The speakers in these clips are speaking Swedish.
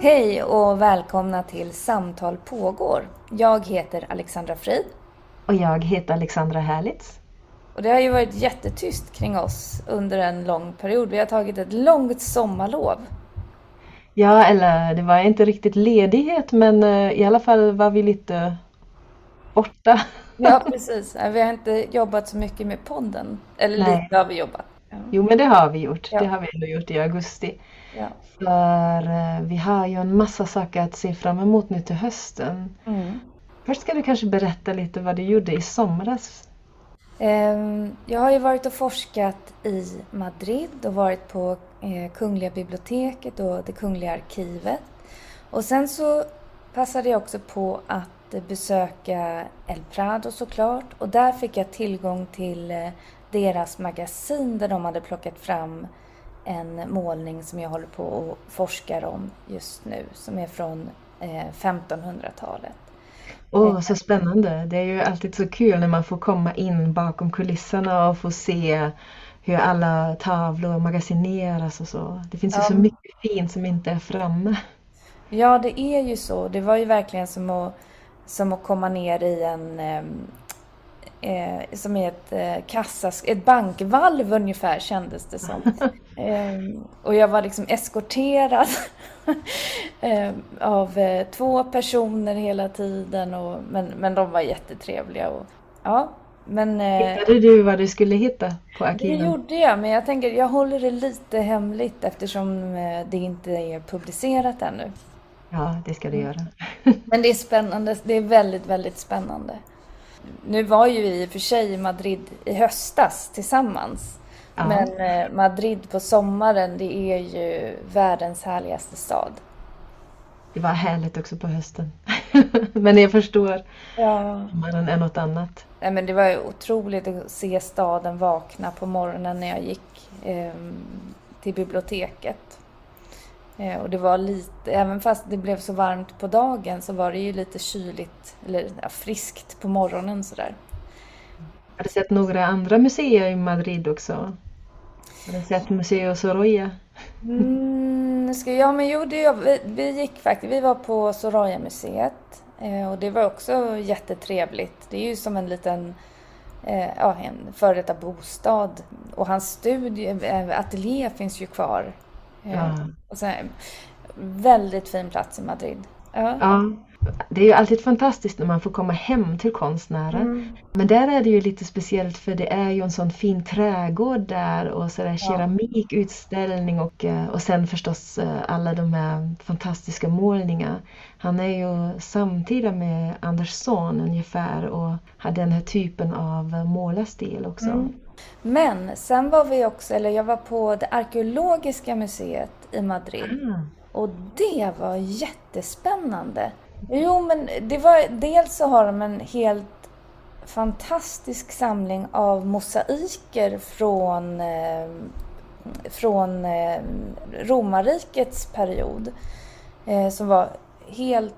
Hej och välkomna till Samtal pågår. Jag heter Alexandra Frid. Och jag heter Alexandra Härlitz. Och det har ju varit jättetyst kring oss under en lång period. Vi har tagit ett långt sommarlov. Ja, eller det var inte riktigt ledighet men eh, i alla fall var vi lite borta. Ja, precis. Vi har inte jobbat så mycket med podden. Eller Nej. lite har vi jobbat. Ja. Jo, men det har vi gjort. Ja. Det har vi ändå gjort i augusti. Ja. För eh, vi har ju en massa saker att se fram emot nu till hösten. Mm. Först ska du kanske berätta lite vad du gjorde i somras. Ehm, jag har ju varit och forskat i Madrid och varit på eh, Kungliga biblioteket och det Kungliga arkivet. Och sen så passade jag också på att besöka El Prado såklart och där fick jag tillgång till eh, deras magasin där de hade plockat fram en målning som jag håller på och forskar om just nu som är från 1500-talet. Eh, Åh, oh, så spännande! Det är ju alltid så kul när man får komma in bakom kulisserna och få se hur alla tavlor magasineras och så. Det finns ja. ju så mycket fint som inte är framme. Ja, det är ju så. Det var ju verkligen som att, som att komma ner i en eh, som är ett eh, kassas, ett bankvalv ungefär kändes det som. eh, och jag var liksom eskorterad eh, av eh, två personer hela tiden. Och, men, men de var jättetrevliga. Och, ja, men, eh, Hittade du vad du skulle hitta på arkiven? Det gjorde jag, men jag tänker jag håller det lite hemligt eftersom det inte är publicerat ännu. Ja, det ska du göra. Men det är spännande. Det är väldigt, väldigt spännande. Nu var ju vi i och för sig i Madrid i höstas tillsammans. Ja. Men eh, Madrid på sommaren, det är ju världens härligaste stad. Det var härligt också på hösten. men jag förstår. Ja. Sommaren är något annat. Nej, men det var ju otroligt att se staden vakna på morgonen när jag gick eh, till biblioteket. Eh, och det var lite, även fast det blev så varmt på dagen så var det ju lite kyligt, eller ja, friskt på morgonen sådär. Har du sett några andra museer i Madrid också? Har du sett Museo Sorolla? Mm, ska, ja men jo, det, vi, vi gick faktiskt, vi var på Sorolla-museet eh, och det var också jättetrevligt. Det är ju som en liten eh, ja, en före detta bostad och hans studie, ateljé finns ju kvar Ja. Och sen, väldigt fin plats i Madrid. Ja. ja. Det är ju alltid fantastiskt när man får komma hem till konstnären. Mm. Men där är det ju lite speciellt för det är ju en sån fin trädgård där och så där keramikutställning och, eh, och sen förstås eh, alla de här fantastiska målningarna. Han är ju samtida med Anders Andersson ungefär och har den här typen av målarstil också. Mm. Men sen var vi också, eller jag var på det arkeologiska museet i Madrid. Mm. Och det var jättespännande. Jo, men det var, dels så har de en helt fantastisk samling av mosaiker från, eh, från eh, romarrikets period. Eh, som var helt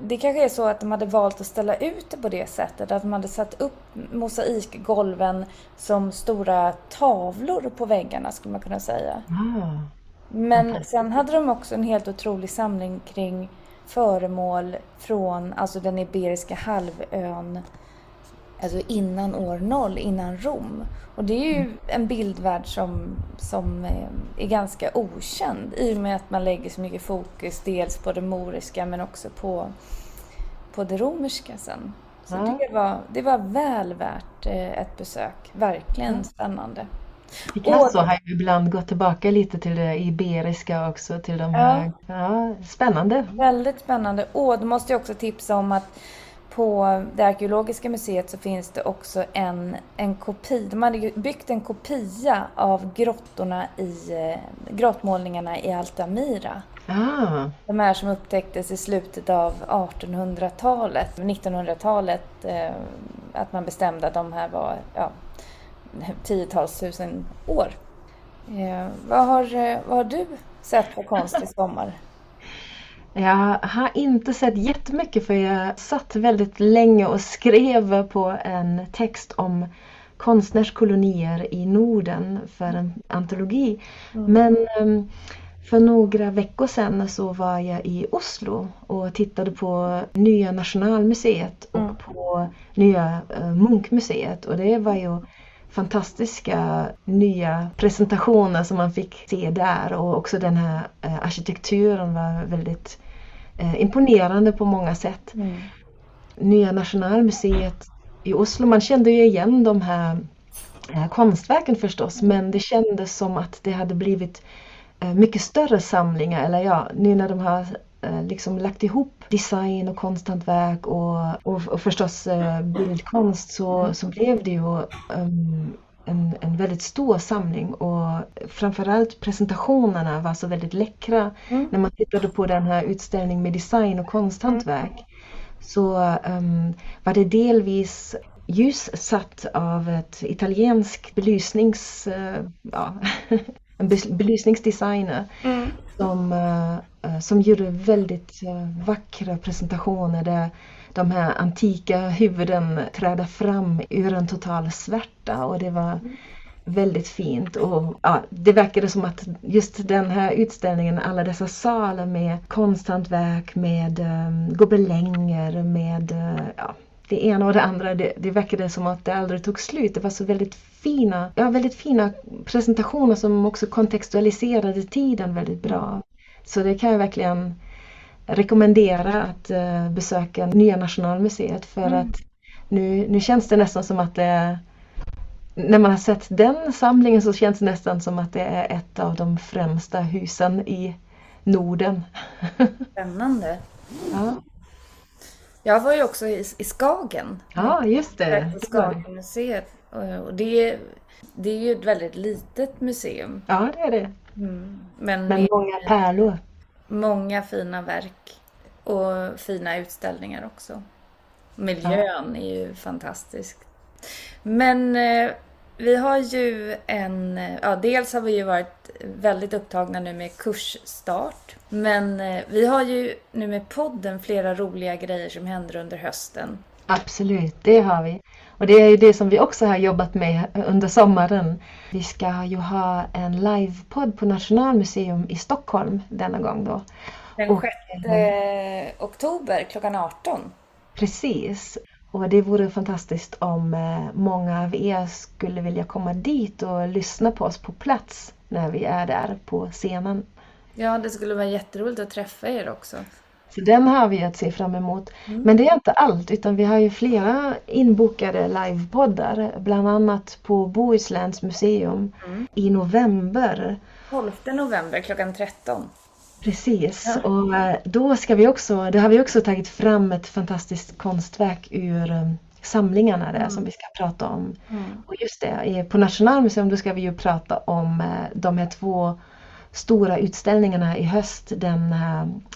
det kanske är så att de hade valt att ställa ut det på det sättet. Att de hade satt upp mosaikgolven som stora tavlor på väggarna skulle man kunna säga. Ah, Men sen hade de också en helt otrolig samling kring föremål från alltså den Iberiska halvön alltså innan år noll, innan Rom. Och det är ju mm. en bildvärld som, som eh, är ganska okänd i och med att man lägger så mycket fokus dels på det moriska men också på, på det romerska sen. Så ja. det, var, det var väl värt eh, ett besök. Verkligen ja. spännande. Picasso har ju ibland gått tillbaka lite till det iberiska också. Till de här, ja. ja spännande. Väldigt spännande. Och då måste jag också tipsa om att på det arkeologiska museet så finns det också en, en kopia. De hade byggt en kopia av grottorna i eh, grottmålningarna i Altamira. Ah. De här som upptäcktes i slutet av 1800-talet, 1900-talet, eh, att man bestämde att de här var ja, tiotals tusen år. Eh, vad, har, eh, vad har du sett för konst i sommar? Jag har inte sett jättemycket för jag satt väldigt länge och skrev på en text om konstnärskolonier i Norden för en antologi. Mm. Men um, för några veckor sedan så var jag i Oslo och tittade på nya Nationalmuseet och mm. på nya uh, Munkmuseet och det var ju fantastiska nya presentationer som man fick se där och också den här uh, arkitekturen var väldigt uh, imponerande på många sätt. Mm. Nya Nationalmuseet i Oslo, man kände ju igen de här konstverken förstås men det kändes som att det hade blivit Eh, mycket större samlingar, eller ja, nu när de har eh, liksom lagt ihop design och konsthantverk och, och, och förstås eh, bildkonst så, så blev det ju um, en, en väldigt stor samling och framförallt presentationerna var så väldigt läckra. Mm. När man tittade på den här utställningen med design och konsthantverk så um, var det delvis ljussatt av ett italiensk belysnings... Uh, ja, en belysningsdesigner mm. som, uh, som gjorde väldigt uh, vackra presentationer där de här antika huvuden trädde fram ur en total svärta och det var mm. väldigt fint. Och, ja, det verkade som att just den här utställningen, alla dessa salar med konsthantverk, med um, gobelänger, med uh, ja, det ena och det andra. Det, det verkade som att det aldrig tog slut. Det var så väldigt fina, ja, väldigt fina presentationer som också kontextualiserade tiden väldigt bra. Så det kan jag verkligen rekommendera att uh, besöka Nya Nationalmuseet för mm. att nu, nu känns det nästan som att det när man har sett den samlingen så känns det nästan som att det är ett av de främsta husen i Norden. Spännande. Ja. Jag var ju också i, i Skagen. Ja, just det. Skagenmuseet. Och det, det är ju ett väldigt litet museum. Ja, det är det. Mm. Men, Men många pärlor. Många fina verk. Och fina utställningar också. Miljön ja. är ju fantastisk. Men eh, vi har ju en, ja dels har vi ju varit väldigt upptagna nu med kursstart. Men eh, vi har ju nu med podden flera roliga grejer som händer under hösten. Absolut, det har vi. Och det är ju det som vi också har jobbat med under sommaren. Vi ska ju ha en livepodd på Nationalmuseum i Stockholm denna gång då. Den 6 eh, oktober klockan 18. Precis. Och det vore fantastiskt om eh, många av er skulle vilja komma dit och lyssna på oss på plats när vi är där på scenen. Ja, det skulle vara jätteroligt att träffa er också. Så den har vi att se fram emot. Mm. Men det är inte allt utan vi har ju flera inbokade livepoddar. Bland annat på Bohusläns museum mm. i november. 12 november klockan 13. Precis, ja. och eh, då ska vi också, det har vi också tagit fram ett fantastiskt konstverk ur eh, samlingarna där mm. som vi ska prata om. Mm. Och just det, på Nationalmuseum då ska vi ju prata om eh, de här två stora utställningarna i höst. Den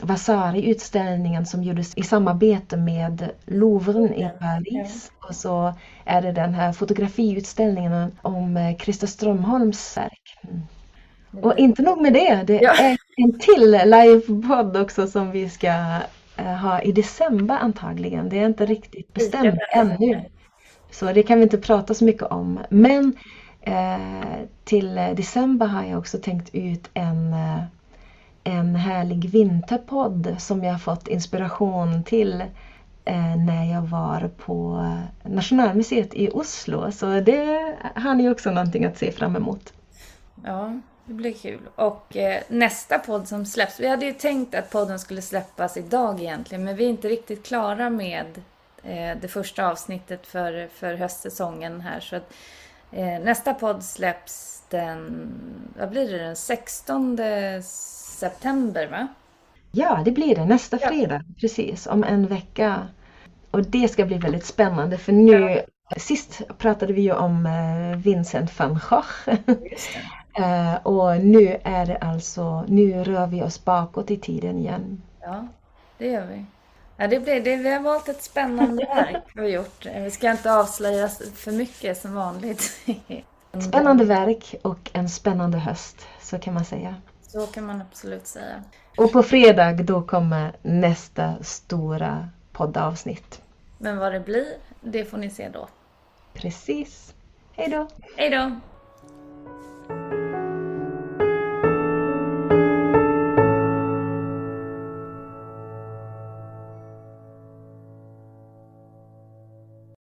Vasari-utställningen som gjordes i samarbete med Louvren i Paris. Och så är det den här fotografiutställningen om Christer Strömholms verk. Och inte nog med det, det ja. är en till livepodd också som vi ska uh, ha i december antagligen. Det är inte riktigt bestämt ännu. Så det kan vi inte prata så mycket om. Men uh, till december har jag också tänkt ut en, uh, en härlig vinterpodd som jag fått inspiration till när jag var på Nationalmuseet i Oslo. Så det har ni också någonting att se fram emot. Ja, det blir kul. Och eh, nästa podd som släpps. Vi hade ju tänkt att podden skulle släppas idag egentligen. Men vi är inte riktigt klara med eh, det första avsnittet för, för höstsäsongen här. Så att, eh, nästa podd släpps den, vad blir det, den 16 september va? Ja, det blir det. Nästa fredag. Ja. Precis, om en vecka. Och det ska bli väldigt spännande för nu Sist pratade vi ju om eh, Vincent van Gogh. Eh, och nu är det alltså, nu rör vi oss bakåt i tiden igen. Ja, det gör vi. Ja, det blir, det, vi har valt ett spännande verk vi har gjort. Vi ska inte avslöja för mycket som vanligt. Spännande verk och en spännande höst, så kan man säga. Så kan man absolut säga. Och på fredag då kommer nästa stora poddavsnitt. Men vad det blir, det får ni se då. Precis. Hej då! Hej då!